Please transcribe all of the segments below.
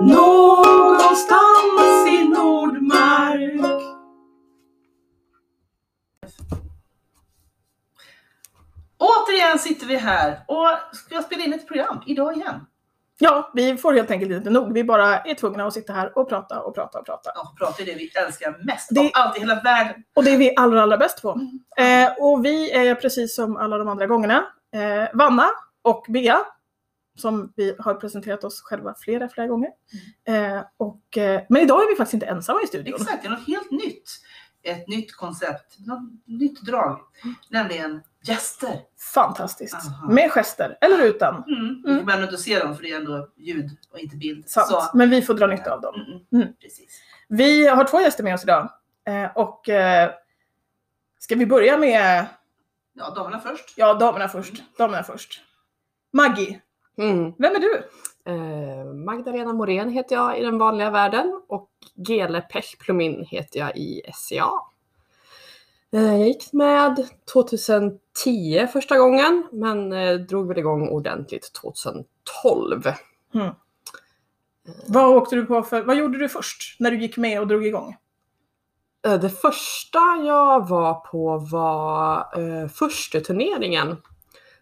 Någonstans i Nordmark. Återigen sitter vi här och ska spela in ett program idag igen. Ja, vi får helt enkelt inte nog. Vi bara är tvungna att sitta här och prata och prata och prata. Ja, prata är det vi älskar mest Det- av allt i hela världen. Och det är vi allra, allra bäst på. Eh, och vi är precis som alla de andra gångerna eh, Vanna och Bea, som vi har presenterat oss själva flera, flera gånger. Eh, och, eh, men idag är vi faktiskt inte ensamma i studion. Exakt, det är något helt nytt. Ett nytt koncept, något nytt drag. Nämligen gäster. Fantastiskt. Aha. Med gester, eller utan. Mm. Vi kommer ändå inte se dem för det är ändå ljud och inte bild. Sant. Så, Men vi får dra nytta av dem. mm, mm. Mm. Precis. Vi har två gäster med oss idag. Eh, och eh, ska vi börja med, Ja, damerna först. ja damerna först. Damerna först. Maggie, Mm. vem är du? Eh, Magdalena Morén heter jag i den vanliga världen och Gele Pechplumin heter jag i SCA. Eh, jag gick med 2010 första gången men eh, drog väl igång ordentligt 2012. Vad åkte du på för, vad gjorde du först när du gick med och drog igång? Det första jag var på var eh, första turneringen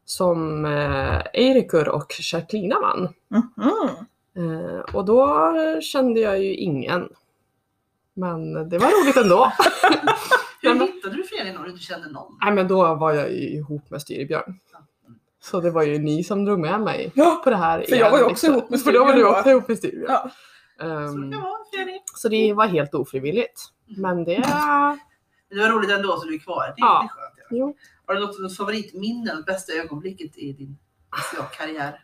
som eh, Eirikur och Jacquelina vann. Mhm. Eh, och då kände jag ju ingen. Men det var roligt ändå. Hur hittade du föreningen när du inte kände någon? Nej men då var jag ju ihop med Styrbjörn. Så det var ju ni som drog med mig Ja, på det här För jag var ju också ihop med För då var du Styrbjörn också ihop med Styrbjörn. Ja. Så Ehm, det så det var helt ofrivilligt. Men det... Det var roligt ändå så du är kvar. Det, är. Ja. Jo. Har du något favoritminne, det bästa ögonblicket i din SCA-karriär?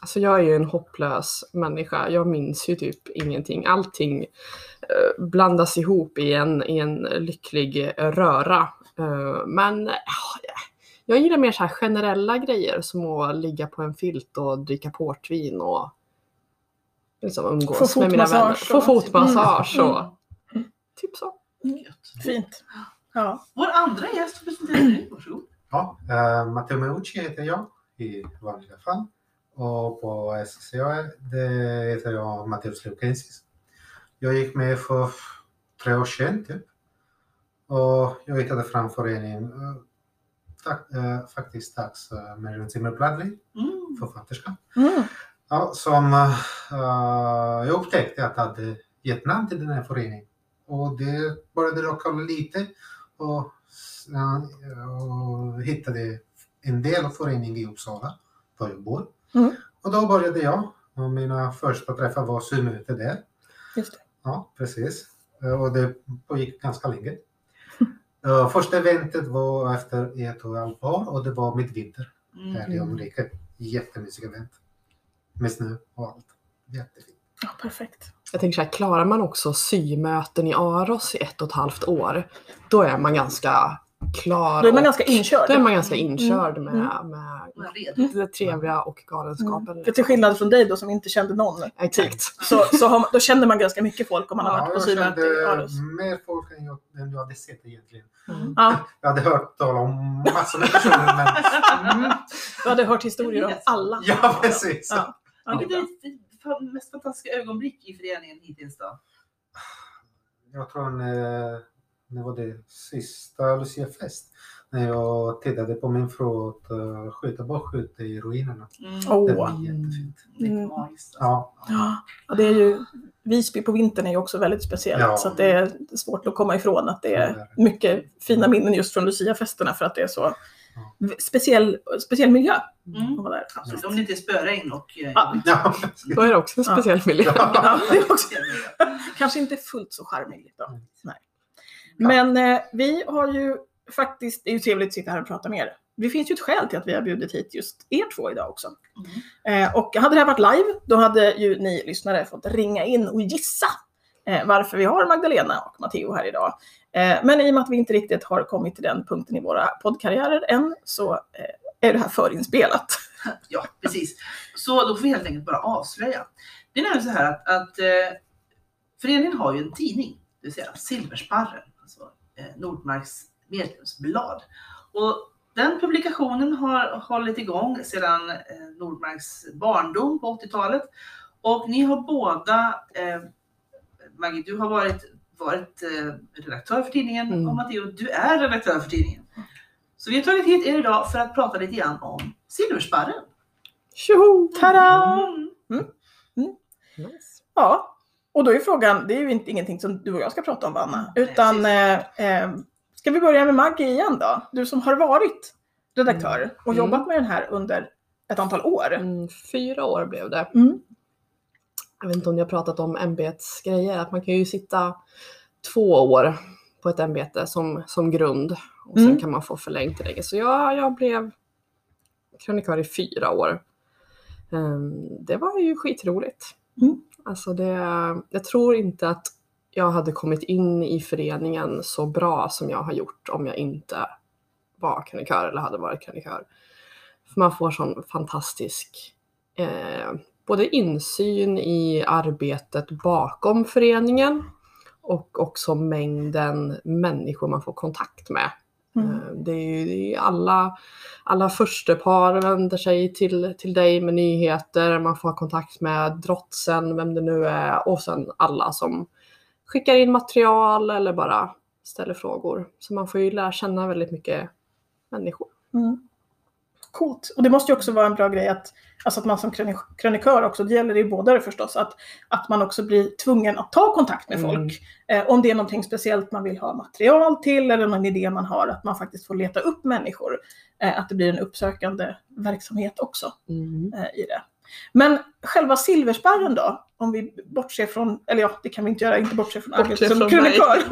Alltså jag är ju en hopplös människa. Jag minns ju typ ingenting. Allting eh, blandas ihop i en, i en lycklig röra. Eh, men ja, jag gillar mer så här generella grejer som att ligga på en filt och dricka portvin och liksom umgås Få med mina vänner. fotmassage Få och- fotmassage Mm. och Mm. typ så. Gött. Fint. Ja. Vår andra gäst får presentera dig. Varsågod. Ja, eh, Matteo Meucci heter jag i vanliga fall. Och på SCA det heter jag Matteus Leukensis. Jag gick med för tre år sedan typ. Och jag hittade fram föreningen eh, tack, eh, faktiskt tack uh, Marion Zimmer-Bladley, Mm. författerska. Mm. Ja, som eh, jag upptäckte att jag hade gett namn till den här föreningen. Och det började locka lite och, och hittade en del av föreningen i Uppsala, där jag bor. Mm. Och då började jag. Och mina första träffar var symöte där. Just det. Ja, precis. Och det pågick ganska länge. Första eventet var efter ett och ett halvt år och det var midvinter här i Mm. Ulrika. Jättemysigt event. Med snö och allt. Jättefint. Ja, perfekt. Jag tänker så här, klarar man också symöten i Aros i ett och ett halvt år, då är man ganska klar. Då är man och- ganska inkörd. Då är man ganska inkörd Mm. med, med Men redo. det trevliga och galenskapen. För till skillnad från dig då som inte kände någon. Exakt. Så, så har man, då känner man ganska mycket folk om man har varit på jag symöte i kände Aarhus. mer folk än jag, än jag hade sett egentligen. Mm. Ja, Jag hade hört tala om massor med personer men... Mm, du hade hört historier om alla. ja, precis. Ja. Ja, det mest fantastiska ögonblick i föreningen hittills då? Jag tror när, när var det sista Lucia-fest. När jag tittade på min fru att uh, skjuta bågskytte i ruinerna. Mm. Det var jättefint. Lite Mm. magiskt. Ja, Ja, det är ju, Visby på vintern är ju också väldigt speciellt. Ja. Så att det är svårt att komma ifrån att det är mycket fina minnen just från Lucia-festerna för att det är så speciell, speciell miljö. Mm. att vara där. Absolut. Om det inte är spöregn och... eh, Ja. ja. Då är det också en Ja. speciell miljö. Ja, också, kanske inte fullt så charmigt då. Mm. Nej. Men eh, vi har ju faktiskt, det är ju trevligt att sitta här och prata med er. Det finns ju ett skäl till att vi har bjudit hit just er två idag också. Mm. Eh, och hade det här varit live, då hade ju ni lyssnare fått ringa in och gissa eh, varför vi har Magdalena och Matteo här idag. Eh, men i och med att vi inte riktigt har kommit till den punkten i våra poddkarriärer än så eh, är det här förinspelat. Ja, precis. Så då får vi helt enkelt bara avslöja. Det är nämligen så här att, att eh, föreningen har ju en tidning, det vill säga Silversparren, alltså eh, Nordmarks medlemsblad. Och den publikationen har hållit igång sedan eh, Nordmarks barndom på 80-talet. Och ni har båda, eh, Maggie, du har varit, varit eh, redaktör för tidningen Mm. och Matteo, du är redaktör för tidningen. Så vi har tagit hit er idag för att prata lite grann om Silversparren. Tjoho! Tada! Mm. Nice. Ja, och då är frågan, det är ju inte, ingenting som du och jag ska prata om Anna, utan eh, eh, ska vi börja med Maggie igen då? Du som har varit redaktör och Mm. jobbat med den här under ett antal år. Mm, fyra år blev det. Jag vet inte om ni har pratat om ämbetsgrejer, att man kan ju sitta två år på ett ämbete som, som grund och sen Mm. kan man få förlängt tillägg. Så jag, jag blev krönikör i fyra år. Ehm, det var ju skitroligt. Mm. Alltså det, jag tror inte att jag hade kommit in i föreningen så bra som jag har gjort om jag inte var krönikör eller hade varit krönikör. För man får sån fantastisk eh, både insyn i arbetet bakom föreningen och också mängden människor man får kontakt med. Mm. Eh, Det är ju alla, alla förstepar vänder sig till, till dig med nyheter, man får ha kontakt med drotsen, vem det nu är, och sen alla som skickar in material eller bara ställer frågor. Så man får ju lära känna väldigt mycket människor. Mm. Coolt. Och det måste ju också vara en bra grej att, alltså att man som kröni- krönikör också, det gäller i båda förstås, att, att man också blir tvungen att ta kontakt med Mm. folk. Eh, om det är någonting speciellt man vill ha material till eller någon idé man har, att man faktiskt får leta upp människor. Eh, att det blir en uppsökande verksamhet också eh, i det. Men själva silversparren då? Om vi bortser från, eller ja, det kan vi inte göra, inte bortse från Bortse som krönikör.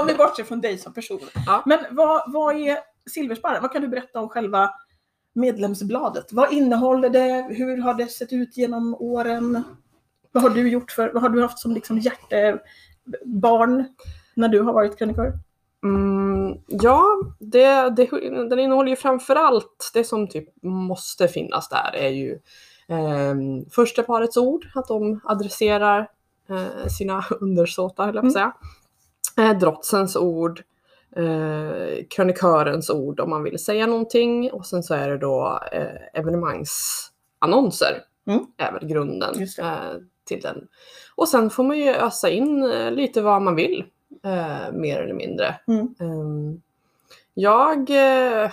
Om vi bortser från dig som person. Ja. Men vad, vad är silversparren? Vad kan du berätta om själva medlemsbladet? Vad innehåller det? Hur har det sett ut genom åren? Vad har du gjort för, vad har du haft som liksom hjärtebarn när du har varit krönikör? Mm, ja, det, det, den innehåller ju framförallt det som typ måste finnas där är ju eh, första parets ord, att de adresserar eh, sina undersåtar, höll jag på att säga. Eh, drotsens ord, eh, krönikörens ord om man vill säga någonting och sen så är det då eh, evenemangsannonser Mm. är väl grunden eh, till den. Och sen får man ju ösa in eh, lite vad man vill, eh, mer eller mindre. Mm. Ehm, jag, eh,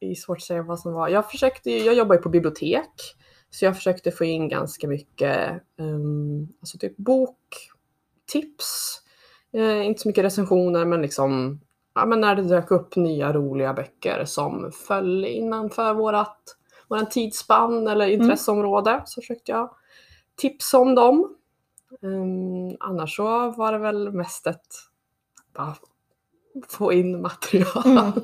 det är svårt att säga vad som var. Jag försökte, ju- jag jobbar ju på bibliotek, så jag försökte få in ganska mycket, um, alltså typ boktips, eh, inte så mycket recensioner men liksom, ja men när det dök upp nya roliga böcker som föll innanför vårat, våran tidsspann eller intresseområde så försökte jag tipsa om dem. Ehm, annars så var det väl mest ett bara få in material Mm,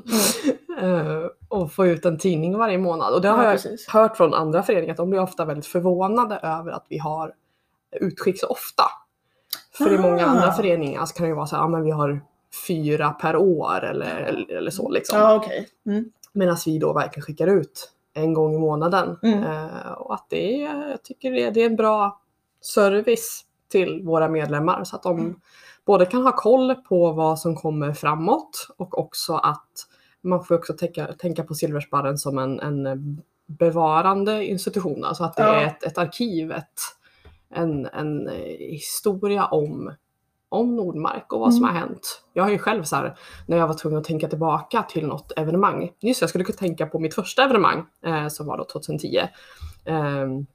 Eh, och få ut en tidning varje månad. Och det har Ja, jag precis. hört från andra föreningar att de blir ofta väldigt förvånade över att vi har utskick så ofta. För i många Ah. andra föreningar så kan det ju vara så här, ja men vi har fyra per år eller, eller så liksom. Ja, okej. Mm. Medan vi då verkligen skickar ut en gång i månaden. Mm. Eh, och att det är, jag tycker det, det är en bra service till våra medlemmar så att de Mm. både kan ha koll på vad som kommer framåt och också att man får också tänka, tänka på Silversparren som en, en bevarande institution. Alltså att det Ja. är ett, ett arkiv, ett, en, en historia om, om Nordmark och vad som Mm. har hänt. Jag har ju själv så här, när jag var tvungen att tänka tillbaka till något evenemang. Just jag skulle kunna tänka på mitt första evenemang eh, som var då 2010. Ehm,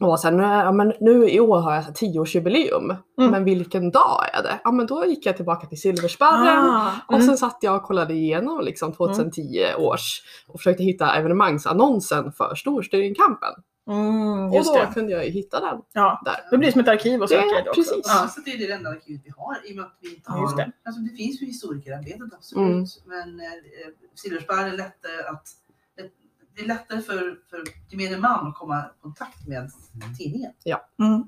och var så här, nu, ja, men nu i år har jag så här 10-årsjubileum. Mm. Men vilken dag är det? Ja men då gick jag tillbaka till Silversparren. Ah, Och mm. sen satt jag och kollade igenom liksom 2010 års och försökte hitta evenemangsannonsen för Storstyrningskampen. Mm, Och just då det. kunde jag ju hitta den Ja, där. det blir som ett arkiv Det- söka det också. precis. Ja. Så det är det enda arkivet vi har i och med att vi inte Ja, har... just det. Alltså det finns ju historikerämbetet absolut. Mm. Men eh, Silversparren är lättare att... Det är lättare för, för gemene man att komma i kontakt med tidningen. Mm.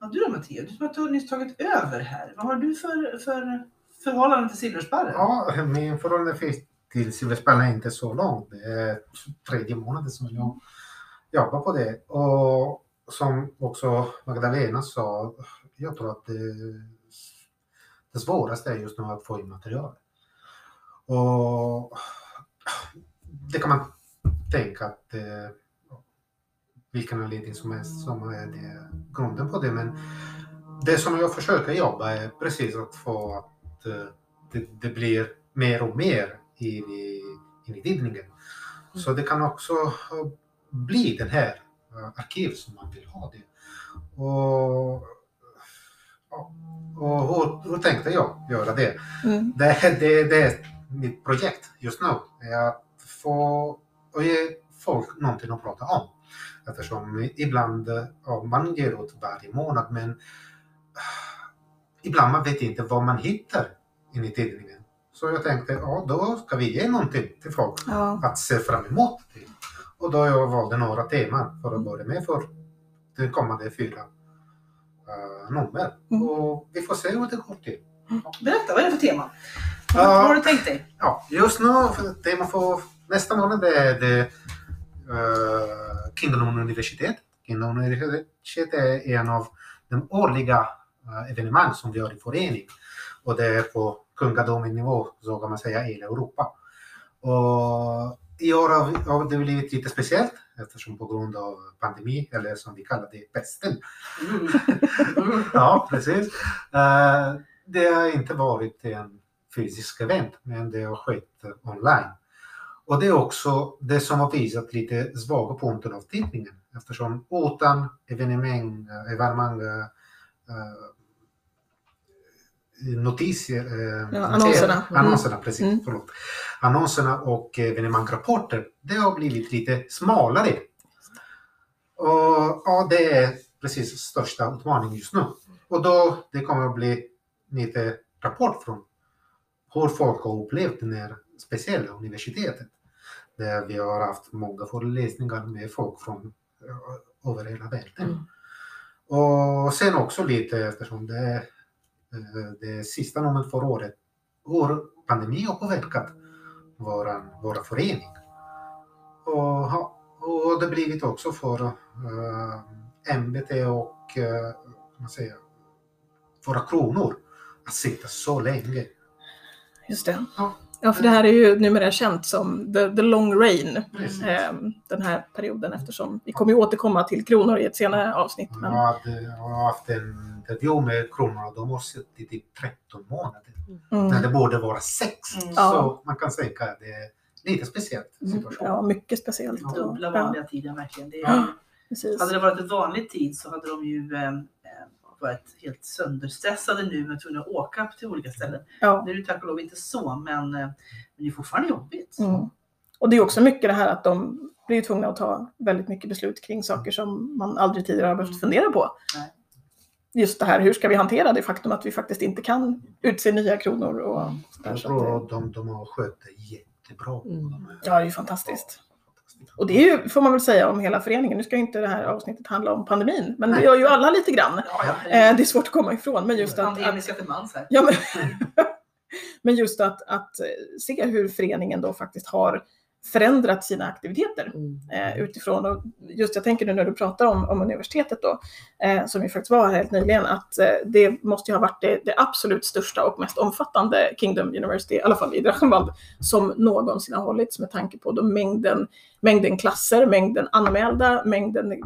Ja, du då Matteo, du som har tagit- nyss tagit över här. Vad har du för, för förhållande till Silversparren? Ja, min förhållande finns till Silversparren är inte så långt. Det är tredje månaden som jag jobbar på det. Och som också Magdalena sa, jag tror att det, det svåraste är just nu att få in material. Och det kan man tänka att eh, vilken anledning som helst som är det grunden på det. Men det som jag försöker jobba är precis att få att eh, det, det blir mer och mer in i, in i tidningen. Så det kan också bli den här eh, arkiv som man vill ha det. Och, ja, och hur, hur tänkte jag göra det? Mm. Det, det, det är mitt projekt just nu. Är att få och ge folk någonting att prata om. Eftersom ibland, man ger ut varje månad men ibland man vet inte vad man hittar in i tidningen. Så jag tänkte, ja då ska vi ge någonting till folk Ja. att se fram emot. Det. Och då jag valde några teman för att börja med för de kommande fyra uh, nummer. Mm. Och vi får se hur det går till. Berätta, vad är det för tema? Vad har du tänkt dig? Ja, just nu, tema för nästa månad det är det uh, Kingdom universitet. Kingdom universitet är en av de årliga eh, evenemang som vi gör i förening. Och det är på kungadomen-nivå, så kan man säga, i hela Europa. Och i år har det blivit lite speciellt eftersom på grund av pandemi, eller som vi kallar det, pesten. Ja, precis. Eh, det har inte varit en fysisk event, men det har skett online. Och det är också det som har visat lite svaga punkter av tidningen eftersom utan evenemang, evenemang eh, eh, notisier, eh, Ja, annonserna. noter- annonserna precis, Mm. förlåt. Annonserna och evenemangrapporter, det har blivit lite smalare. Och ja, det är precis största utmaningen just nu. Och då det kommer att bli lite rapport från hur folk har upplevt det här speciella universitetet. Där vi har haft många föreläsningar med folk från eh, över hela världen. Mm. Och sen också lite eftersom det eh, det sista numret för året, hur pandemin har påverkat våran, våra förening. Och, och det har blivit också för uh, MBT och uh, man säger, våra kronor att sitta så länge. Just det. Ja. Ja, för det här är ju numera känt som the, the long rain, eh, den här perioden eftersom vi kommer ju återkomma till kronor i ett senare avsnitt. Men, Jag, hade, jag har haft en intervju med kronorna och de har suttit i 13 månader. När mm, det borde vara 6. Mm. Så man kan säga att det är lite speciellt situation. ja, mycket speciellt. Dubbla ja, vanliga tiden verkligen. Det är, Ja. precis. Hade det varit en vanlig tid så hade de ju eh, eh, varit helt sönderstressade nu med tvungna att åka till olika ställen. Ja. Nu är det tack och lov inte så, men, eh, men det är fortfarande jobbigt. Mm. Och det är också mycket det här att de blir tvungna att ta väldigt mycket beslut kring saker som man aldrig tidigare har behövt fundera på. Nej. Just det här, hur ska vi hantera det faktum att vi faktiskt inte kan utse nya kronor och sådär. Jag tror att de, de har skött det jättebra. Mm. De ja, det är ju fantastiskt. Och det är ju, får man väl säga, om hela föreningen. Nu ska ju inte det här avsnittet handla om pandemin, men det gör ju alla lite grann. Ja, ja. Eh, det är svårt att komma ifrån, men just att, Pandemiska till mans här. ja, men, men just att, att se hur föreningen då faktiskt har förändrat sina aktiviteter Mm. eh, utifrån. Och just jag tänker nu när du pratar om, om universitetet då, eh, som ju faktiskt var här helt nyligen, att eh, det måste ju ha varit det, det absolut största och mest omfattande Kingdom University, i alla fall i Drachenwald, som någonsin har hållits med tanke på då mängden, mängden klasser, mängden anmälda, mängden eh,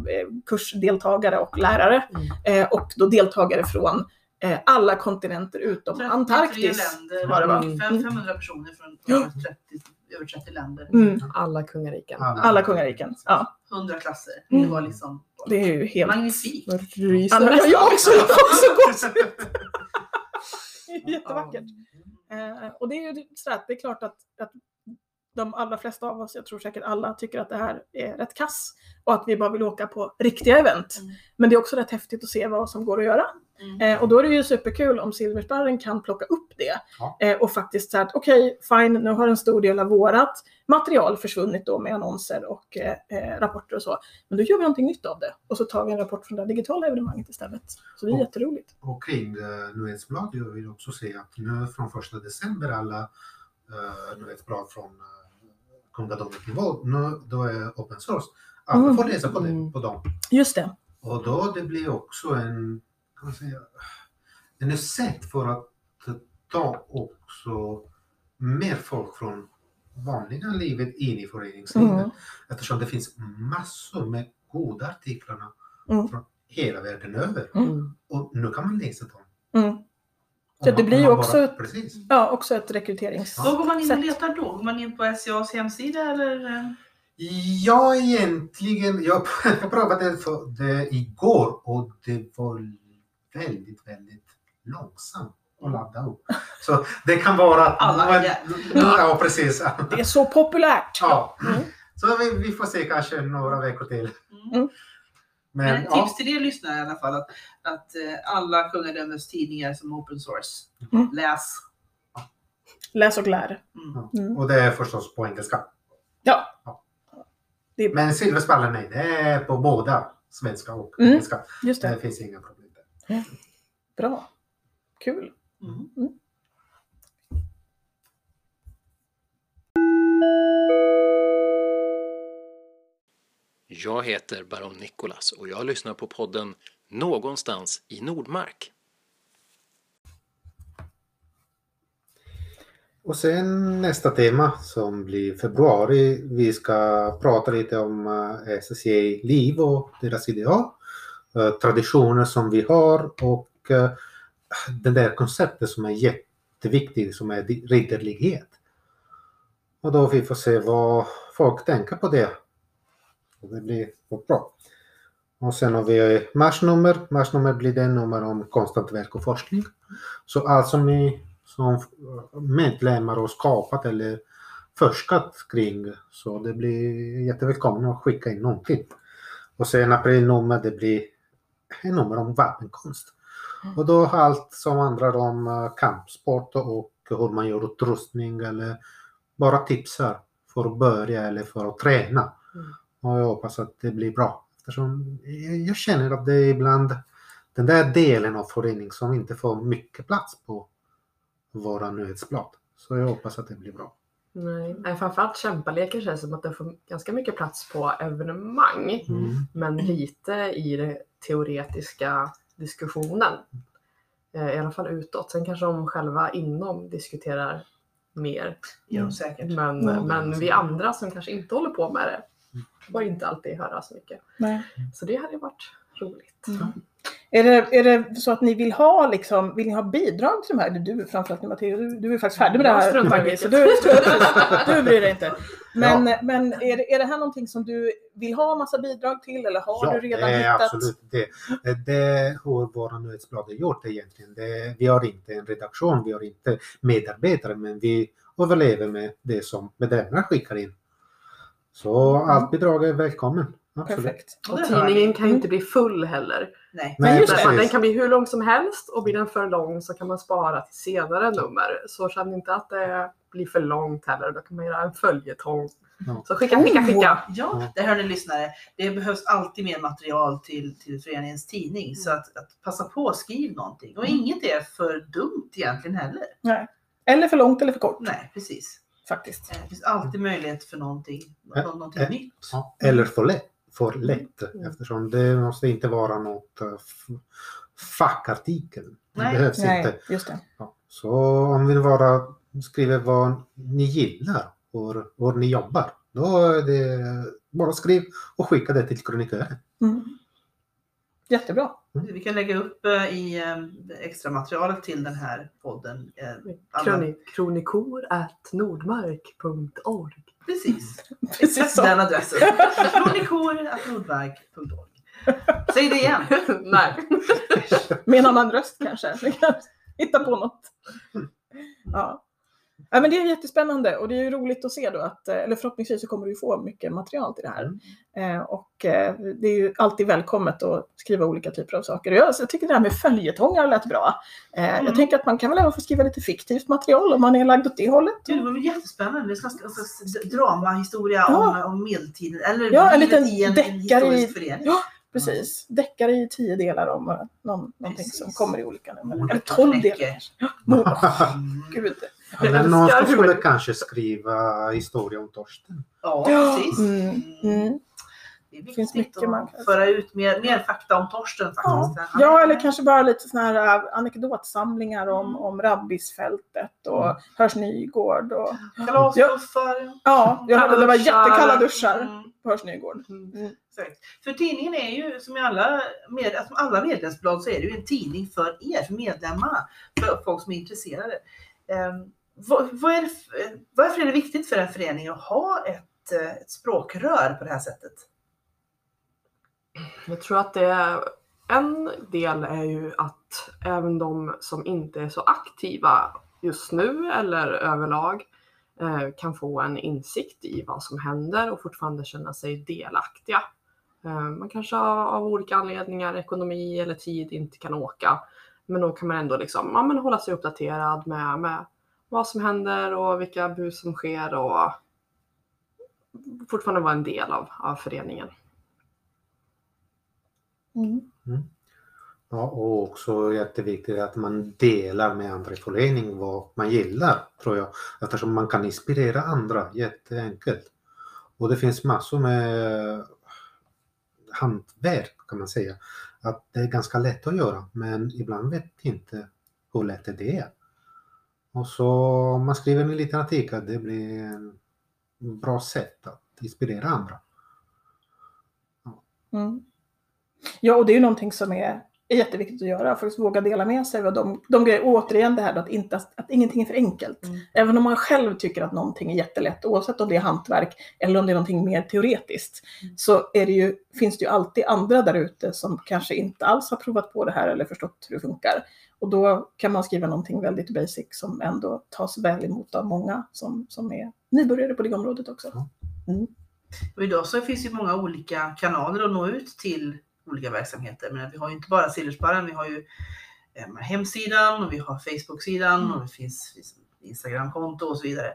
kursdeltagare och lärare Mm. eh, och då deltagare från eh, alla kontinenter utom 33 Antarktis. länder, var det, va? Mm. Fem- 500 personer från Ja. över 30, över 30 länder. Mm, Alla kungariken. alla kungariken. Ja, 100 klasser. Mm. Det var liksom det är ju helt... magnifikt. Nästan. jag har också, jag också gått ut. Jättevackert. Eh, och det är ju så att det är klart att, att de allra flesta av oss, jag tror säkert alla, tycker att det här är rätt kass och att vi bara vill åka på riktiga event. Mm. Men det är också rätt häftigt att se vad som går att göra. Mm. Eh, och då är det ju superkul om Silversparren kan plocka upp det Ja. eh, och faktiskt säga att okej, fine, nu har en stor del av vårat material försvunnit då med annonser och eh, eh, rapporter och så. Men då gör vi någonting nytt av det och så tar vi en rapport från det digitala evenemanget istället. Så det är Ja. jätteroligt. Och kring nyhetsblad, jag vill också säga att nu från första december alla nyhetsblad från uh, kungadomet nivå, nu då är open source. Alla Mm. får läsa på, det, på dem. Just det. Och då det blir också en, kan man säga, en ett sätt för att ta också mer folk från vanliga livet in i föreningslivet. Mm. Eftersom det finns massor med goda artiklarna Mm. från hela världen över. Mm. Och nu kan man läsa dem. Mm. Så det blir också bara- ett- Precis. Ja, också ett rekryterings... Var går man in och letar då? Går man in på SCAs hemsida eller? Ja, egentligen. Jag, jag provade för det igår och det var väldigt, väldigt långsamt att ladda upp. Så det kan vara... att- Alla är. Ja, precis. Det är så populärt! Ja. Mm. Så vi, vi får se kanske några veckor till. Mm. Men, Men ett ja, tips till er lyssnare i alla fall att, att eh, alla kungadömes tidningar som open source, Mm. läs. Läs och lär. Mm. Mm. och det är förstås på engelska. Ja. Ja. Men silverspallen, nej, det är på båda svenska och Mm. engelska. just Det det. finns inga problem. Bra. Kul. Mm. Jag heter Baron Nikolas och jag lyssnar på podden Någonstans i Nordmark. Och sen nästa tema som blir februari. Vi ska prata lite om uh, SSCA liv och deras ideal. Eh, traditioner som vi har och eh, det där konceptet som är jätteviktigt som är ridderlighet. Och då vi får se vad folk tänker på det. Och det blir bra. Och sen har vi marsnummer. Marsnummer blir det nummer om konstant verk och forskning. Så allt som ni som medlemmar har skapat eller forskat kring. Så det blir jättevälkomna att skicka in någonting. Och sen aprilnummer det blir nummer om vapenkonst. Och då allt som handlar om eh, kampsport och hur man gör utrustning eller bara tipsar för att börja eller för att träna. Mm. Och jag hoppas att det blir bra. Eftersom jag- känner att det är ibland den där delen av förening som inte får mycket plats på våra nyhetsblad. Så jag hoppas att det blir bra. Nej, Nej, framförallt kämpaleken känns som att den får ganska mycket plats på evenemang. Mm. Men lite i den teoretiska diskussionen. Eh, I alla fall utåt. Sen kanske de själva inom diskuterar mer. Gör de säkert. Men, Mm. men vi andra som kanske inte håller på med det får inte alltid höra så mycket. Nej. Så det hade ju varit roligt. Mm. Är det, är det så att ni vill ha, liksom, vill ni ha bidrag till de här? Du framförallt nu Matteo, du, du är faktiskt färdig med det Jag här Maggie, så vilket. du, du bryr dig inte. Men, men är, det, är det här någonting som du vill ha massa bidrag till eller har ja, du redan det är hittat? absolut det. Det hur våra nyhetsblad gjort egentligen. Det, vi har inte en redaktion, vi har inte medarbetare, men vi överlever med det som medlemmarna skickar in. Så allt bidrag är välkommen. Absolut. Perfekt. Och tidningen ni. kan ju inte bli full heller. Nej. Men just att Den kan bli hur lång som helst och blir den för lång så kan man spara till senare nummer. Så känn inte att det blir för långt heller. Då kan man göra en följetong. Ja. Så skicka, skicka, skicka. Ja, Ja. det hör ni lyssnare. Det behövs alltid mer material till, till föreningens tidning. Så att, att passa på skriv någonting. Och inget är för dumt egentligen heller. Nej. Eller för långt eller för kort Nej, precis. faktiskt. Eh, Det finns alltid möjlighet för någonting, någonting ä- nytt. Eller för lätt. För lätt Mm. eftersom det måste inte vara något eh, fackartikel. Det Nej. behövs inte. Nej, just det. Ja. Så om vi bara skriver vad ni gillar och hur ni jobbar. Då är det bara skriv och skicka det till kronikören. Mm. Jättebra. Vi kan lägga upp eh, i eh, extra materialet till den här podden. kronikor at nordmark.org. Precis. Precis Exakt så. den adressen. kronikor.nordmark.org Säg det igen. Nej. Med en annan röst kanske. Hitta på något. Ja. Ja, men det är jättespännande och det är ju roligt att se då att, eh, eller förhoppningsvis så kommer du få mycket material till det här. Eh, och eh, det är ju alltid välkommet att skriva olika typer av saker. Jag, jag tycker det här med följetongar lät bra. Eh, Mm. Jag tänker att man kan väl även få skriva lite fiktivt material om man är lagd åt det hållet. Du, det var väl jättespännande. Det ska vara en slags dramahistoria Ja. om, om medeltiden. Eller Ja, en liten i en, en historisk förening. Ja, precis. Deckare i tio delar om någon, någonting som Precis. kommer i olika nummer. Eller tolv delar. Ja. Mm. Gud. Men någon som skulle hur- kanske skriva historia om Torsten. Ja, Ja, precis. mm, mm. det är finns viktigt mycket man att kan föra ut mer, mer fakta om Torsten faktiskt. Han- Ja, eller kanske bara lite såna här äh, anekdotsamlingar om, Mm. om rabbisfältet och Hörs Nygård. Och, Kalaspuffar. ja, jag hörde det var jättekalla duschar Mm. på Hörs Nygård. Mm. Exakt. För tidningen är ju som i alla, med, som alla medlemsblad så är det ju en tidning för er, för medlemmarna, för folk som är intresserade. Um, vad, vad är det, varför är det viktigt för en förening att ha ett, eh, ett språkrör på det här sättet? Jag tror att det är, en del är ju att även de som inte är så aktiva just nu eller överlag eh, kan få en insikt i vad som händer och fortfarande känna sig delaktiga. Eh, man kanske av, av olika anledningar, ekonomi eller tid, inte kan åka. Men då kan man ändå liksom, ja, men hålla sig uppdaterad med, med vad som händer och vilka bus som sker och fortfarande vara en del av, av föreningen. Mm. Ja, och också jätteviktigt att man delar med andra i föreningen vad man gillar, tror jag. Eftersom man kan inspirera andra jätteenkelt. Och det finns massor med hantverk kan man säga. Att det är ganska lätt att göra men ibland vet inte hur lätt det är. Och så om man skriver en liten artikel, det blir en bra sätt att inspirera andra. Mm. Ja, och det är ju någonting som är, är jätteviktigt att göra, faktiskt våga dela med sig av de, de grejer. Återigen det här då, att, inte, att ingenting är för enkelt. Mm. Även om man själv tycker att någonting är jättelätt, oavsett om det är hantverk eller om det är någonting mer teoretiskt, Mm. så är det ju, finns det ju alltid andra där ute som kanske inte alls har provat på det här eller förstått hur det funkar. Och då kan man skriva någonting väldigt basic som ändå tas väl emot av många som, som är nybörjare på det området också. Och idag så finns ju många olika kanaler att nå ut till olika verksamheter. Men vi har ju inte bara Silversparren, vi har ju eh, hemsidan och vi har Facebook-sidan Mm. och det finns, finns Instagram-konto och så vidare.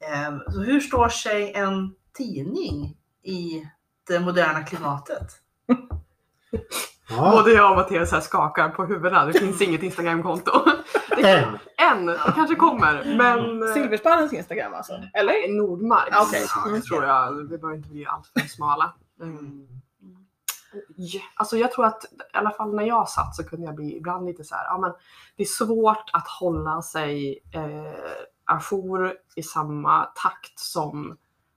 Eh, Så hur står sig en tidning i det moderna klimatet? Ja, Både jag och Mattias här skakar på huvudena. Det finns inget Instagramkonto. en. Än, det kanske kommer. Men eh, Silversparrens Instagram alltså? Eller? Nordmark Ja, okej. Mm. tror jag. Vi behöver inte bli alltför smala. Mm. Ja, Alltså jag tror att i alla fall när jag satt så kunde jag bli ibland lite så här, ja men det är svårt att hålla sig eh, ajour i samma takt som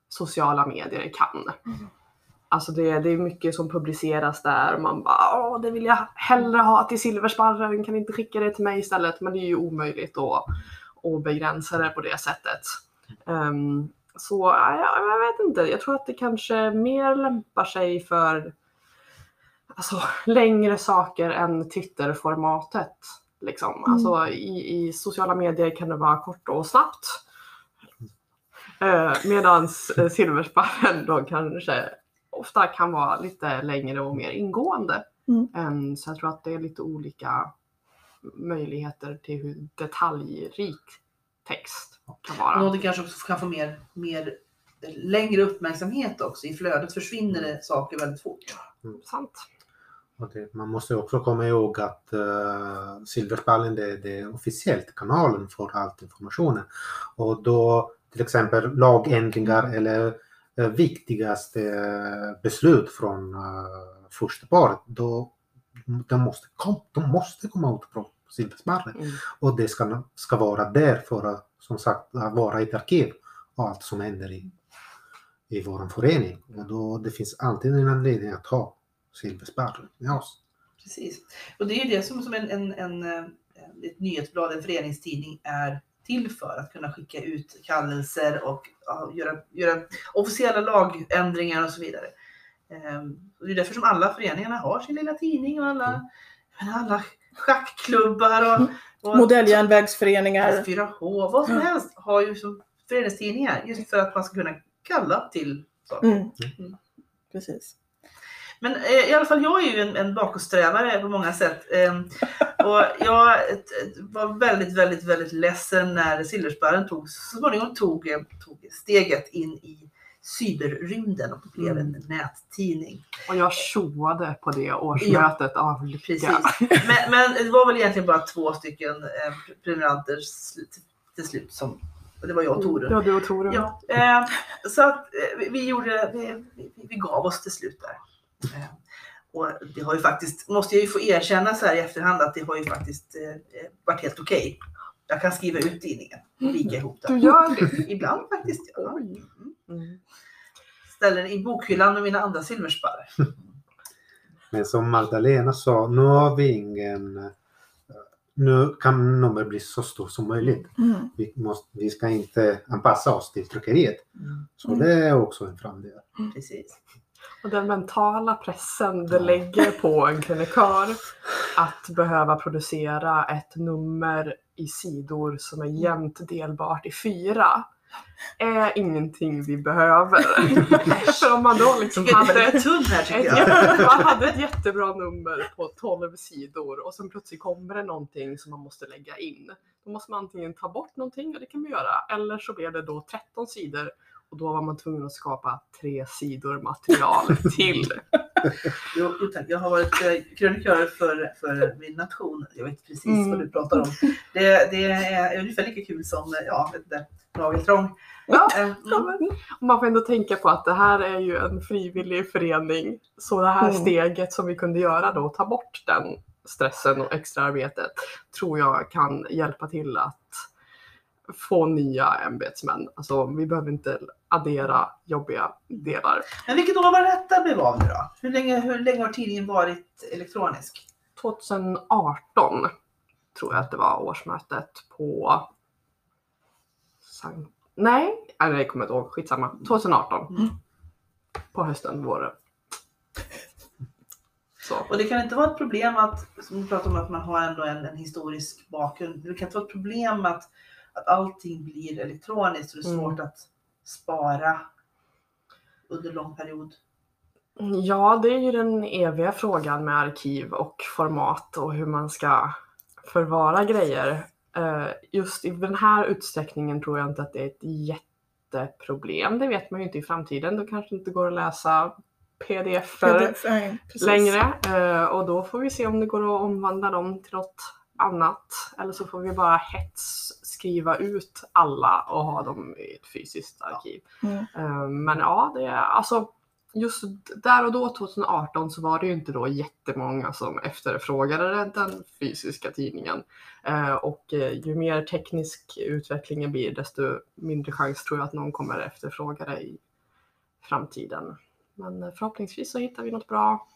sociala medier kan. Mm. Alltså det, det är mycket som publiceras där och man bara åh det vill jag hellre ha till Silversparren, kan inte skicka det till mig istället? Men det är ju omöjligt att, att begränsa det på det sättet. Ehm, så ja, jag, vet inte, jag tror att det kanske mer lämpar sig för alltså, längre saker än Twitter-formatet. Liksom. Mm. Alltså, i, I sociala medier kan det vara kort och snabbt. Eh, medans eh, Silversparren då kanske ofta kan vara lite längre och mer ingående. Mm. Än, så jag tror att det är lite olika möjligheter till hur detaljrik text kan vara. Någonting kanske också kan få mer, mer längre uppmärksamhet också. I flödet försvinner det saker väldigt fort. Sant. Och det, man måste också komma ihåg att uh, Silverspallen det, det är officiellt kanalen för allt informationen. Och då till exempel lagändringar eller uh, viktigaste eh, beslut från uh, första paret, då de måste, kom, de måste komma ut från Silverspallen. Mm. Och det ska, ska vara där för att som sagt vara ett arkiv av allt som händer i, i vår förening. Och då, det finns alltid en anledning att ha Silversparren med oss. Precis. Och det är ju det som, som en, en, en, eh, ett nyhetsblad, en föreningstidning är till för. Att kunna skicka ut kallelser och ja, göra, göra officiella lagändringar och så vidare. Ehm, och det är därför som alla föreningarna har sin lilla tidning och alla, Mm. alla schackklubbar och, och Modelljärnvägsföreningar. 4H, vad som helst har ju som föreningstidningar just för att man ska kunna kalla till saker. Mm. Mm. Precis. Men eh, i alla fall, jag är ju en, en bakåtsträvare på många sätt. Eh, och jag eh, var väldigt, väldigt, väldigt ledsen när Silversparren tog, så småningom tog, eh, tog steget in i cyberrymden och blev en nättidning. Och jag tjoade på det årsmötet av lycka. Precis. Men, men det var väl egentligen bara två stycken eh, prenumeranter till slut som det var jag och Torun. Ja, du och Torun. Ja, eh, så att eh, vi- vi gjorde, vi, vi, vi gav oss till slut där. Och det har ju faktiskt, måste jag ju få erkänna så här i efterhand att det har ju faktiskt eh, eh, varit helt okej. Jag kan skriva ut tidningen och vika ihop Du den. gör det? Ibland faktiskt. Ja. Mm. Mm. Ställer den i bokhyllan med mina andra silversparrar. Men som Magdalena sa, nu har vi ingen... eh, Nu kan nummer bli så stort som möjligt. Mm. Vi, måste, vi ska inte anpassa oss till tryckeriet. Så det är också en framdel. Precis. Och den mentala pressen det lägger på en krönikör att behöva producera ett nummer i sidor som är jämnt delbart i fyra är ingenting vi behöver. För om man då liksom hade ett, man hade ett jättebra nummer på 12 sidor och sen plötsligt kommer det någonting som man måste lägga in. Då måste man antingen ta bort någonting, och det kan vi göra, eller så blev det då 13 sidor och då var man tvungen att skapa tre sidor material till. Jo, tack. Jag har varit eh, krönikör för, för min nation. Jag vet precis Mm. vad du pratar om. Det, det är ungefär lika kul som eh, ja, nageltrång. Ja, Eh, mm. Man får ändå tänka på att det här är ju en frivillig förening. Så det här Mm. steget som vi kunde göra då, ta bort den stressen och extraarbetet, tror jag kan hjälpa till att få nya ämbetsmän. Alltså vi behöver inte addera jobbiga delar. Men vilket år var detta blev av nu då? Hur länge, hur länge har tidningen varit elektronisk? 2018 tror jag att det var årsmötet på Sankt... Nej, nej, det kommer jag inte ihåg. Skitsamma. 2018. Mm. På hösten var det. Så. Och det kan inte vara ett problem att, som du pratar om att man har ändå en, en historisk bakgrund. Det kan inte vara ett problem att, att allting blir elektroniskt och det är Mm. svårt att spara under lång period. Ja, det är ju den eviga frågan med arkiv och format och hur man ska förvara grejer. Eh, Just i den här utsträckningen tror jag inte att det är ett jätteproblem. Det vet man ju inte i framtiden. Då kanske det inte går att läsa PDF, nej, precis. längre eh, och då får vi se om det går att omvandla dem till något annat. Eller så får vi bara hets skriva ut alla och ha dem i ett fysiskt arkiv. Mm. Eh, Men ja, det är alltså just där och då 2018 så var det ju inte då jättemånga som efterfrågade den fysiska tidningen. Eh, Och eh, ju mer teknisk utvecklingen blir desto mindre chans tror jag att någon kommer efterfråga det i framtiden. Men eh, förhoppningsvis så hittar vi något bra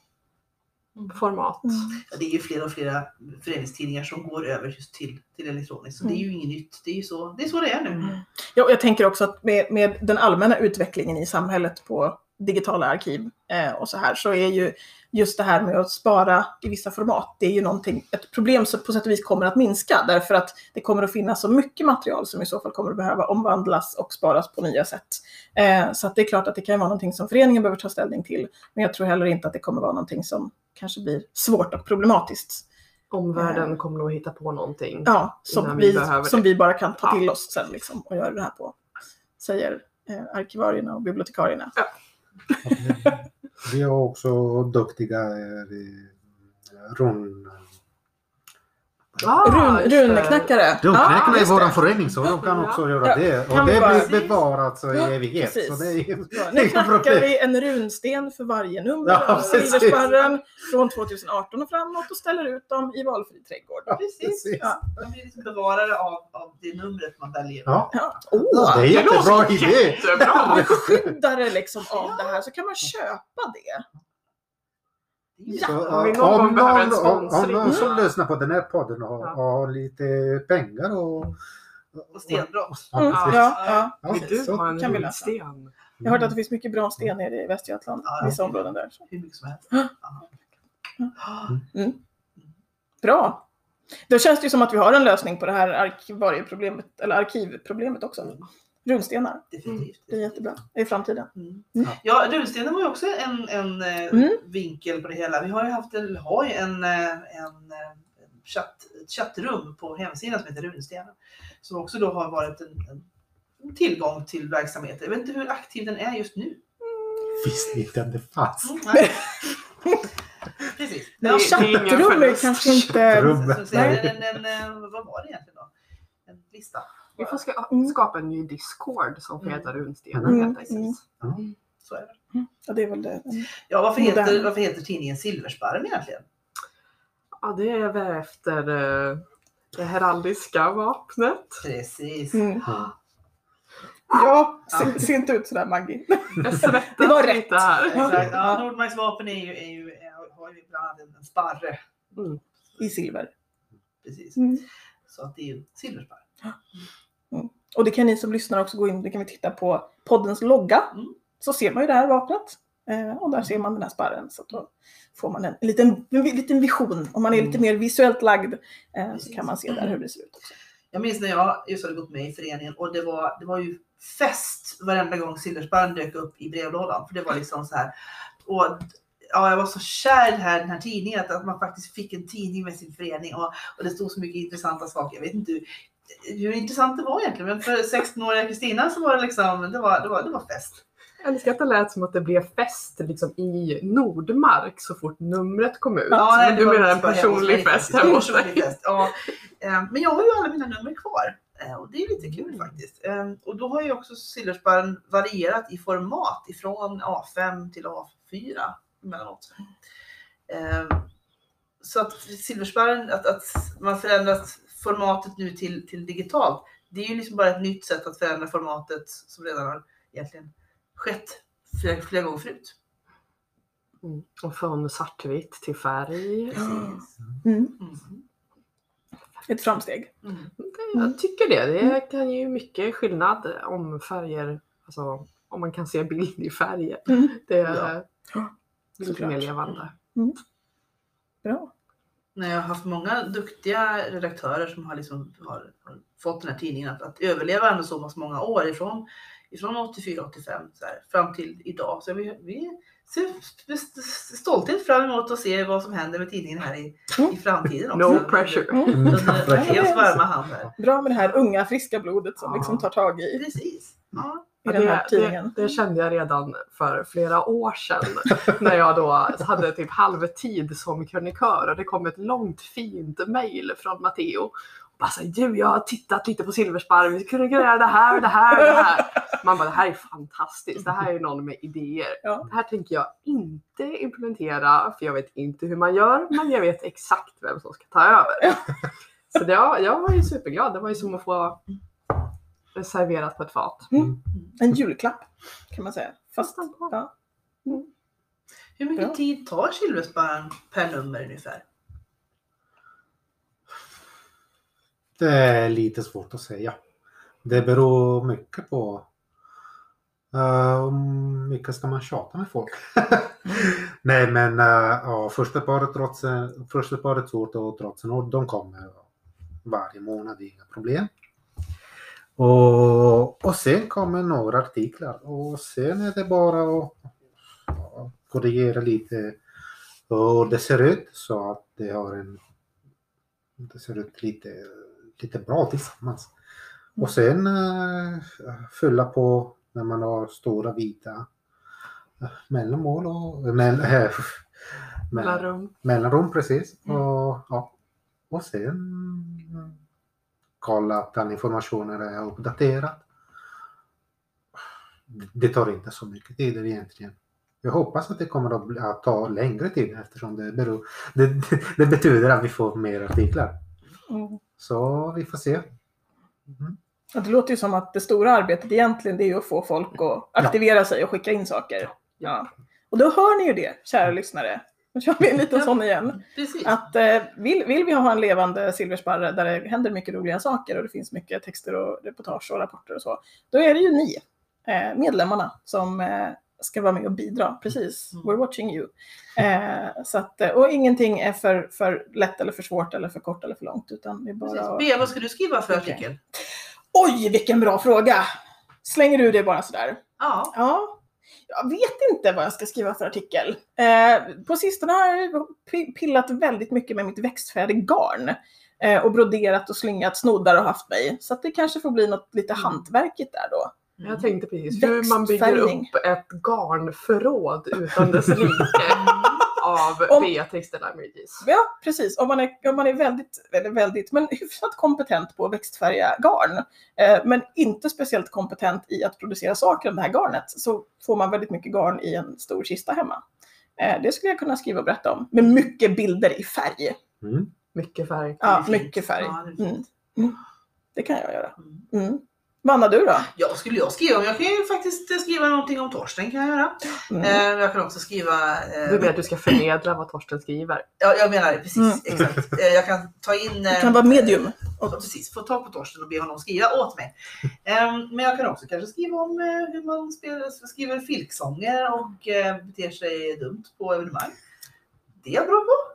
format. Mm. Ja, det är ju fler och flera föreningstidningar som går över just till, till elektroniskt. Så det är ju inget nytt. Det är ju så det är, så det är nu. Mm. Ja, och jag tänker också att med, med den allmänna utvecklingen i samhället på digitala arkiv eh, och så här så är ju just det här med att spara i vissa format, det är ju någonting, ett problem som på sätt och vis kommer att minska därför att det kommer att finnas så mycket material som i så fall kommer att behöva omvandlas och sparas på nya sätt. Eh, så det är klart att det kan vara någonting som föreningen behöver ta ställning till, men jag tror heller inte att det kommer vara någonting som kanske blir svårt och problematiskt. Omvärlden kommer nog hitta på någonting. Ja, som, vi vi, som vi bara kan ta Ja. till oss sen liksom, och göra det här på, säger eh, arkivarierna och bibliotekarierna. Vi har också duktiga run... Ah, Run, runknackare. Runknäckarna i just vår förening så de kan också göra Ja, det. Och det bara- blir bevarat så i Ja, evighet. precis. Så det är Ja, är nu knackar vi en runsten för varje nummer Ja, av. Silversparren från 2018 och framåt och ställer ut dem i valfri trädgård. Ja, Precis. precis. Ja. De blir liksom bevarare av, av det numret man väljer. Ja. Ja. Ja, Åh, det är jättebra idé. jättebra! beskyddare liksom av det här så kan man köpa det. Ja. Om vi någon om, någon, om, om någon som lyssnar på den här podden och, Ja. och har lite pengar och... Och stenbrott. Mm, Ja, ja, ja. Ja, Vill du ha en kan vi lösa. runsten? Jag har hört att det finns mycket bra sten nere i Västergötland, Ja, vissa områden där. Så. Hur mycket som helst. Ja. Ja. Bra. Då känns det ju som att vi har en lösning på det här arkivarieproblemet, eller arkivproblemet också. Runstenar. Definitivt. Det är jättebra. Är framtiden. Mm. Mm. Ja, runstenen var ju också en, en eh, Mm. vinkel på det hela. Vi har ju haft en, har ju en, eh, en, eh, chatt, ett chattrum på hemsidan som heter Runstenen. Som också då har varit en, en tillgång till verksamheten. Jag vet inte hur aktiv den är just nu. Visste inte att det fanns. Mm, nej. Precis. Ja, ingen chattrum är kanske inte... Chattrum. Så, så, en, en, en, eh, vad var det egentligen då? En lista? Vi får ska, Mm. skapa en ny Discord som får Mm. heta Runstenen Mm, helt enkelt. mm. Så är det. Ja, det är väl det. Ja, varför heter, varför heter tidningen Silversparren egentligen? Ja, det är väl efter eh, det heraldiska vapnet. Precis. Mm. Ja. Ja, se, se inte ut sådär Maggie. Det var rätt. lite här. Exakt. Ja, Nordmarks vapen är ju, är ju, har ju bland annat en sparre. I silver. Precis. Mm. Så att det är ju silversparre. Och det kan ni som lyssnar också gå in, det kan vi titta på poddens logga. Mm. Så ser man ju det här vapnet. Eh, och där ser man den här sparren. Så då får man en liten, en liten vision. Om man är lite mer visuellt lagd eh, så kan man se där hur det ser ut också. Jag minns när jag just hade gått med i föreningen och det var, det var ju fest varenda gång silversparren dök upp i brevlådan. För det var liksom så här. Och ja, jag var så kär i den här, den här tidningen att, att man faktiskt fick en tidning med sin förening och, och det stod så mycket intressanta saker. Jag vet inte hur, hur intressant det var egentligen men för 16-åriga Kristina så var det liksom, det var, det var, det var fest. Jag älskar att det lät som att det blev fest liksom, i Nordmark så fort numret kom ut. Ja, nej, Men du menar en hos personlig fest hemma hos dig? Ja. Eh, Men jag har ju alla mina nummer kvar. Eh, Och det är lite kul Mm. faktiskt. Eh, Och då har ju också Silversparren varierat i format ifrån A5 till A4 emellanåt. Så att Silversparren, att, att man förändrat formatet nu till, till digitalt, det är ju liksom bara ett nytt sätt att förändra formatet som redan har egentligen skett flera, flera gånger förut. Mm. Och från svartvitt till färg. Precis. Mm. Mm. Ett framsteg. Mm. Jag tycker det. Det kan ju mycket skillnad om färger, alltså om man kan se bild i färger. Mm. Det Ja. är lite Såklart. mer levande. Bra. När jag har haft många duktiga redaktörer som har, liksom, har, har fått den här tidningen att, att överleva ändå så pass många år ifrån, ifrån 84-85 så här, fram till idag. Så vi, vi ser stolthet fram emot att se vad som händer med tidningen här i, i framtiden också. No pressure. Mm. Helt varma hand här. Bra med det här unga friska blodet som Ja. liksom tar tag i, Precis. Ja. I den här det, tidningen. det, det kände jag redan för flera år sedan när jag då hade typ halvtid som krönikör och det kom ett långt fint mail från Matteo. Och Bara så, du, jag har tittat lite på Silversparr, vi kunna göra det här, det här, det här. Man bara, det här är fantastiskt, det här är någon med idéer. Ja. Det här tänker jag inte implementera för jag vet inte hur man gör, men jag vet exakt vem som ska ta över. Så det, ja, jag var ju superglad, det var ju som att få serverat på ett fat. En julklapp kan man säga. Fast, ja. Hur mycket Bra. tid tar Silversparren per nummer ungefär? Det är lite svårt att säga. Det beror mycket på uh, hur mycket ska man tjata med folk. Nej men uh, ja, första paret, trotsen, första paret Sort och Trotsen, de kommer varje månad, inga problem. Och, och sen kommer några artiklar och sen är det bara att korrigera lite hur det ser ut så att det har en det ser ut lite, lite bra tillsammans. Och sen uh, fylla på när man har stora vita uh, mellanmål och mell, äh, Mellanrum. mellanrum precis. Mm. Och, ja. och sen kolla att all informationen är uppdaterad. Det- tar inte så mycket tid egentligen. Jag hoppas att det kommer att, ta längre tid eftersom det, beror, det, det, betyder att vi får mer artiklar. Mm. Så vi får se. Och Det låter ju som att det stora arbetet egentligen det är att få folk att aktivera sig och skicka in saker. Ja. Och då hör ni ju det, kära lyssnare. Nu kör vi en liten sån igen. Precis. Att eh, vill, vill vi ha en levande silversparre där det händer mycket roliga saker och det finns mycket texter och reportage och rapporter och så. Då är det ju ni, eh, medlemmarna, som eh, ska vara med och bidra. Precis, Mm. we're watching you. Eh, så att, eh, och ingenting är för, för lätt eller för svårt eller för kort eller för långt. Utan det bara... Precis. Bea, vad ska du skriva för artikel? Oj, vilken bra fråga! Slänger du det bara sådär? Ja. Ja, jag vet inte vad jag ska skriva för artikel. Eh, på sistone har jag pi- pillat väldigt mycket med mitt växtfädegarn. Eh, och broderat och slingat snoddar och haft mig. Så att det kanske får bli något lite hantverkigt där då. Jag tänkte precis hur man bygger upp ett garnförråd utan dess like. Av Om- Beatrix de la. Ja, precis. Om man är, om man är väldigt, eller väldigt, men hyfsat kompetent på att växtfärga garn, eh, men inte speciellt kompetent i att producera saker av det här garnet, så får man väldigt mycket garn i en stor kista hemma. Eh, det skulle jag kunna skriva och berätta om, med mycket bilder i färg. Mm. Mycket färg. Ja, mycket färg. Ja, det är Mm. Mm. Det kan jag göra. Vanna, du då? Ja, vad skulle jag skriva? Jag kan ju faktiskt skriva någonting om Torsten kan jag göra. Mm. Eh, jag kan också skriva... Eh, Du menar att du ska förmedla vad Torsten skriver? ja, jag menar precis, Mm. exakt. Eh, jag kan ta in... Du kan vara medium. Ja, precis, få tag på Torsten och be honom skriva åt mig. Ehm, men jag kan också kanske skriva om hur man spelar, skriver filksånger och beter sig dumt på evenemang. Det är jag bra på.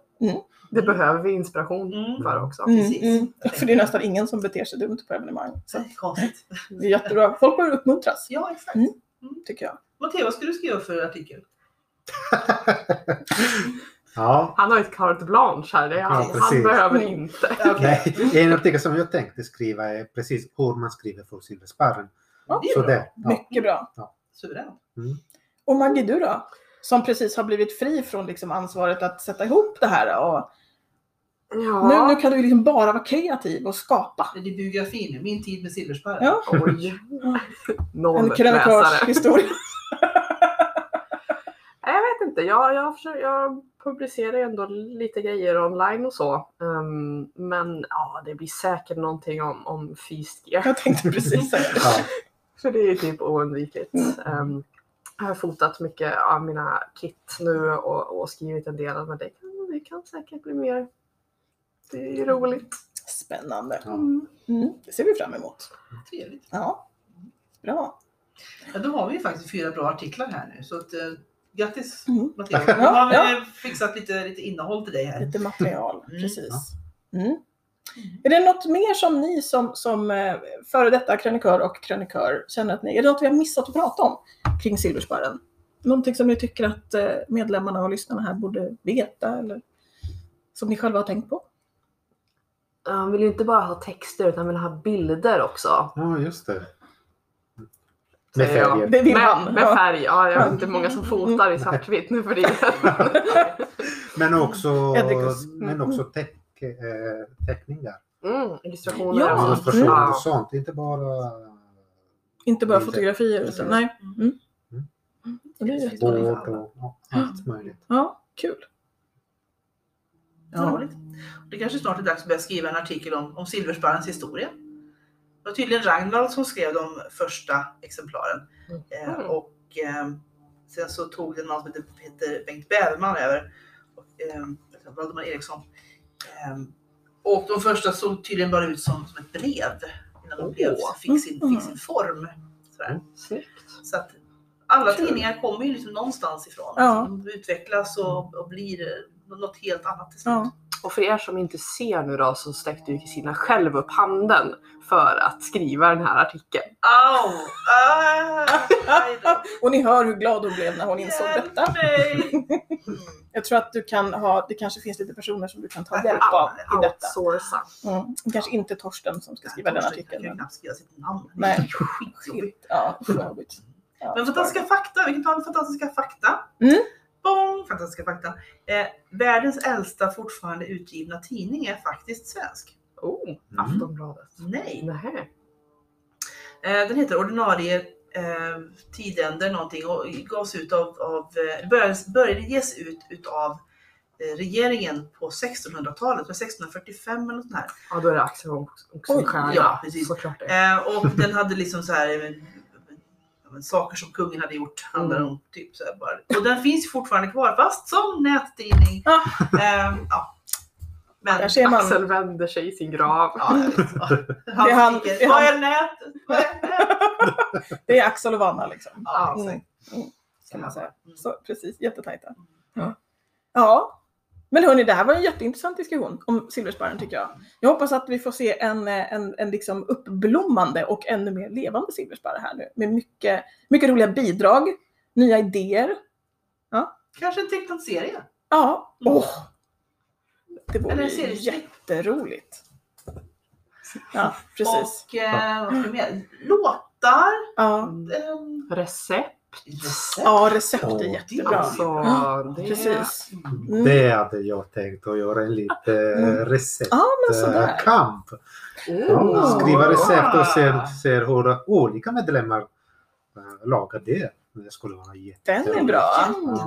Det behöver vi inspiration Mm. för också. Mm, precis. mm. För det är nästan ingen som beter sig dumt på evenemang. Så Konstigt. det är jättebra. Folk bör uppmuntras, Ja, exakt. Mm. tycker jag. Matteo, vad ska du skriva för artikel? ja, Han har ett carte blanche här. Det är Ja, han, han behöver Mm. inte. Nej, en artikel som jag tänkte skriva är precis hur man skriver för silversparren. Ja, Det är Så bra. det, ja. Mycket bra. Suveränt. Och Maggie, du då? Som precis har blivit fri från liksom ansvaret att sätta ihop det här. Och Ja. nu, nu kan du liksom bara vara kreativ och skapa. Det är biografin nu, min tid med silverspärren. Ja. Oj. En krönikörshistoria. Jag vet inte. Jag, jag, försöker, jag publicerar ju ändå lite grejer online och så. Ehm, men ja, det blir säkert någonting om, om fysgear. Jag tänkte precis säga det. Ja, För det är ju typ oundvikligt. Mm. Ehm, jag har fotat mycket av mina kit nu och, och skrivit en del. Men det kan, det kan säkert bli mer. Det är roligt. Spännande. ja. Mm. Det ser vi fram emot. Trevligt. Ja, bra. Ja, då har vi ju faktiskt fyra bra artiklar här nu. Så att, eh, grattis Mm. Matteo. Ja, Nu har vi ja. fixat lite, lite innehåll till dig här. Lite material, Mm. precis. Mm. Är det något mer som ni som, som eh, före detta krönikör och krönikör känner att ni, är det något vi har missat att prata om kring Silverspärren? Någonting som ni tycker att eh, medlemmarna och lyssnarna här borde veta eller som ni själva har tänkt på? Han vill ju inte bara ha texter utan vill ha bilder också. ja, just det. Med färger. Det vill med, han. med ja. färg, ja. Jag vet inte många som fotar i svartvitt nu för tiden. Men också, Edricus. men också teck, eh, teckningar. Mm, illustrationer Ja. och sånt. Illustrationer och sånt. Inte bara Inte bara fotografier utan nej. Mm. Mm. Det är jättebra. bord och ja, allt möjligt. Ja, kul. Ja. Roligt. Det kanske snart är dags att börja skriva en artikel om, om silversparrens historia. Det var tydligen Ragnvald som skrev de första exemplaren. Eh, Mm. och eh, sen så tog det någon som heter, heter Bengt Bäverman över. Och, eh, Valdemar Eriksson. Eh, och de första såg tydligen bara ut som, som ett brev. Innan de blev, fick, sin, fick sin form. Sådär. Snyggt. Så att alla tidningar kommer ju liksom någonstans ifrån. Ja. De utvecklas och, och blir något helt annat till slut. Ja. Och för er som inte ser nu då så sträckte ju Kristina själv upp handen för att skriva den här artikeln. Au! Ah. Och ni hör hur glad hon blev när hon insåg Hjälp detta. Jag tror att du kan ha, det kanske finns lite personer som du kan ta hjälp av i detta. Outsourca. Mm. Kanske inte Torsten som ska skriva den Torsten kan artikeln. ju Men... knappt skriva sitt namn. Nej. Skitjobbigt. Ja. Ja, Men fantastiska fakta, vi kan ta en fantastiska fakta. Mm. Bong, fantastiska fakta. Eh, världens äldsta fortfarande utgivna tidning är faktiskt svensk. Oh, Aftonbladet. Nej. Nähä. Eh, den heter Ordinarie eh, Tidänder någonting och gavs ut av, av eh, började, började ges ut utav eh, regeringen på 1600-talet, för 1645 eller något sånt här. Ja, då är det Axel Oxenstierna. ja, precis. Såklart det. Eh, och den hade liksom så här eh, men saker som kungen hade gjort, handlar Mm. om typ så här bara. Och den finns fortfarande kvar, fast som nättidning. Ja. Eh, ja. Men, Där ser man. Axel vänder sig i sin grav. ja. Det är han- det är Vad han- är? Vad är nät? Det är Axel och Vanna liksom. Ja, Mm. Mm. Kan man säga. Mm. Så, precis, jättetajta. Ja. ja. Men hörni, det här var en jätteintressant diskussion om silverspärren tycker jag. Jag hoppas att vi får se en, eh, en, en liksom uppblommande och ännu mer levande silverspärre här nu. Med mycket, mycket roliga bidrag, nya idéer. Kanske en tecknad serie? Ja, Mm. åh! Det vore jätteroligt. Ja, precis. Och eh, vad mer? Låtar? Ja, ehm, Recept. Recept. Ja, recept är jättebra. Alltså, det Precis. Mm. Det hade jag tänkt att göra en liten Mm. recept. Ja, men sådär. eh. Skriva recept och sen ser hur olika medlemmar eh, lagar det. Det skulle vara jätte... Den är bra.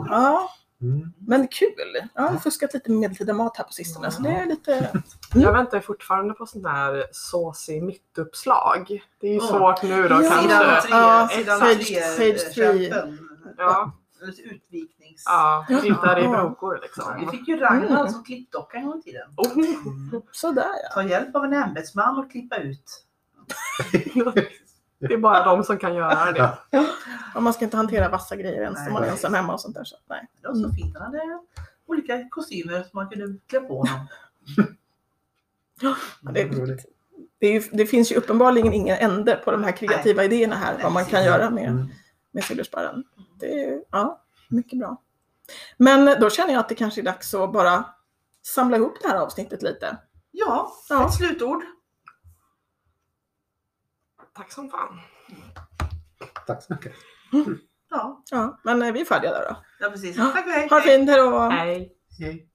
Ja, Mm. men kul. Ja, jag har fuskat lite med medeltida mat här på sistone, så det är lite... Jag väntar fortfarande på sån här såsig mittuppslag. Det är ju svårt nu då Ja. kanske. Sidan tre, Ja, sidan page- tre, page eh, three. kämpen. Ja, Eller Utviknings... ja, tittar i brokor Vi liksom. fick ju Ragnar Mm. som klippdocka en gång i tiden. Oh. Sådär ja. Ta hjälp av en ämbetsman och klippa ut. Det är bara de som kan göra det. Och man ska inte hantera vassa grejer ens Nej. när man är ensam hemma och sånt där. Så, nej. Det var så Mm. fint. Han hade olika kostymer som man kunde klä på honom. Ja, det, det, är ju, det finns ju uppenbarligen ingen ände på de här kreativa idéerna här, vad man kan göra med, Mm. med silversparren. Det är ja, mycket bra. Men då känner jag att det kanske är dags att bara samla ihop det här avsnittet lite. Ja, Ja. ett slutord tack som fan. Tack så mycket. Mm. Ja. ja, men är vi är färdiga där då. Ja, precis. Tack och hej. Ha det fint, hej då. Hej. hej.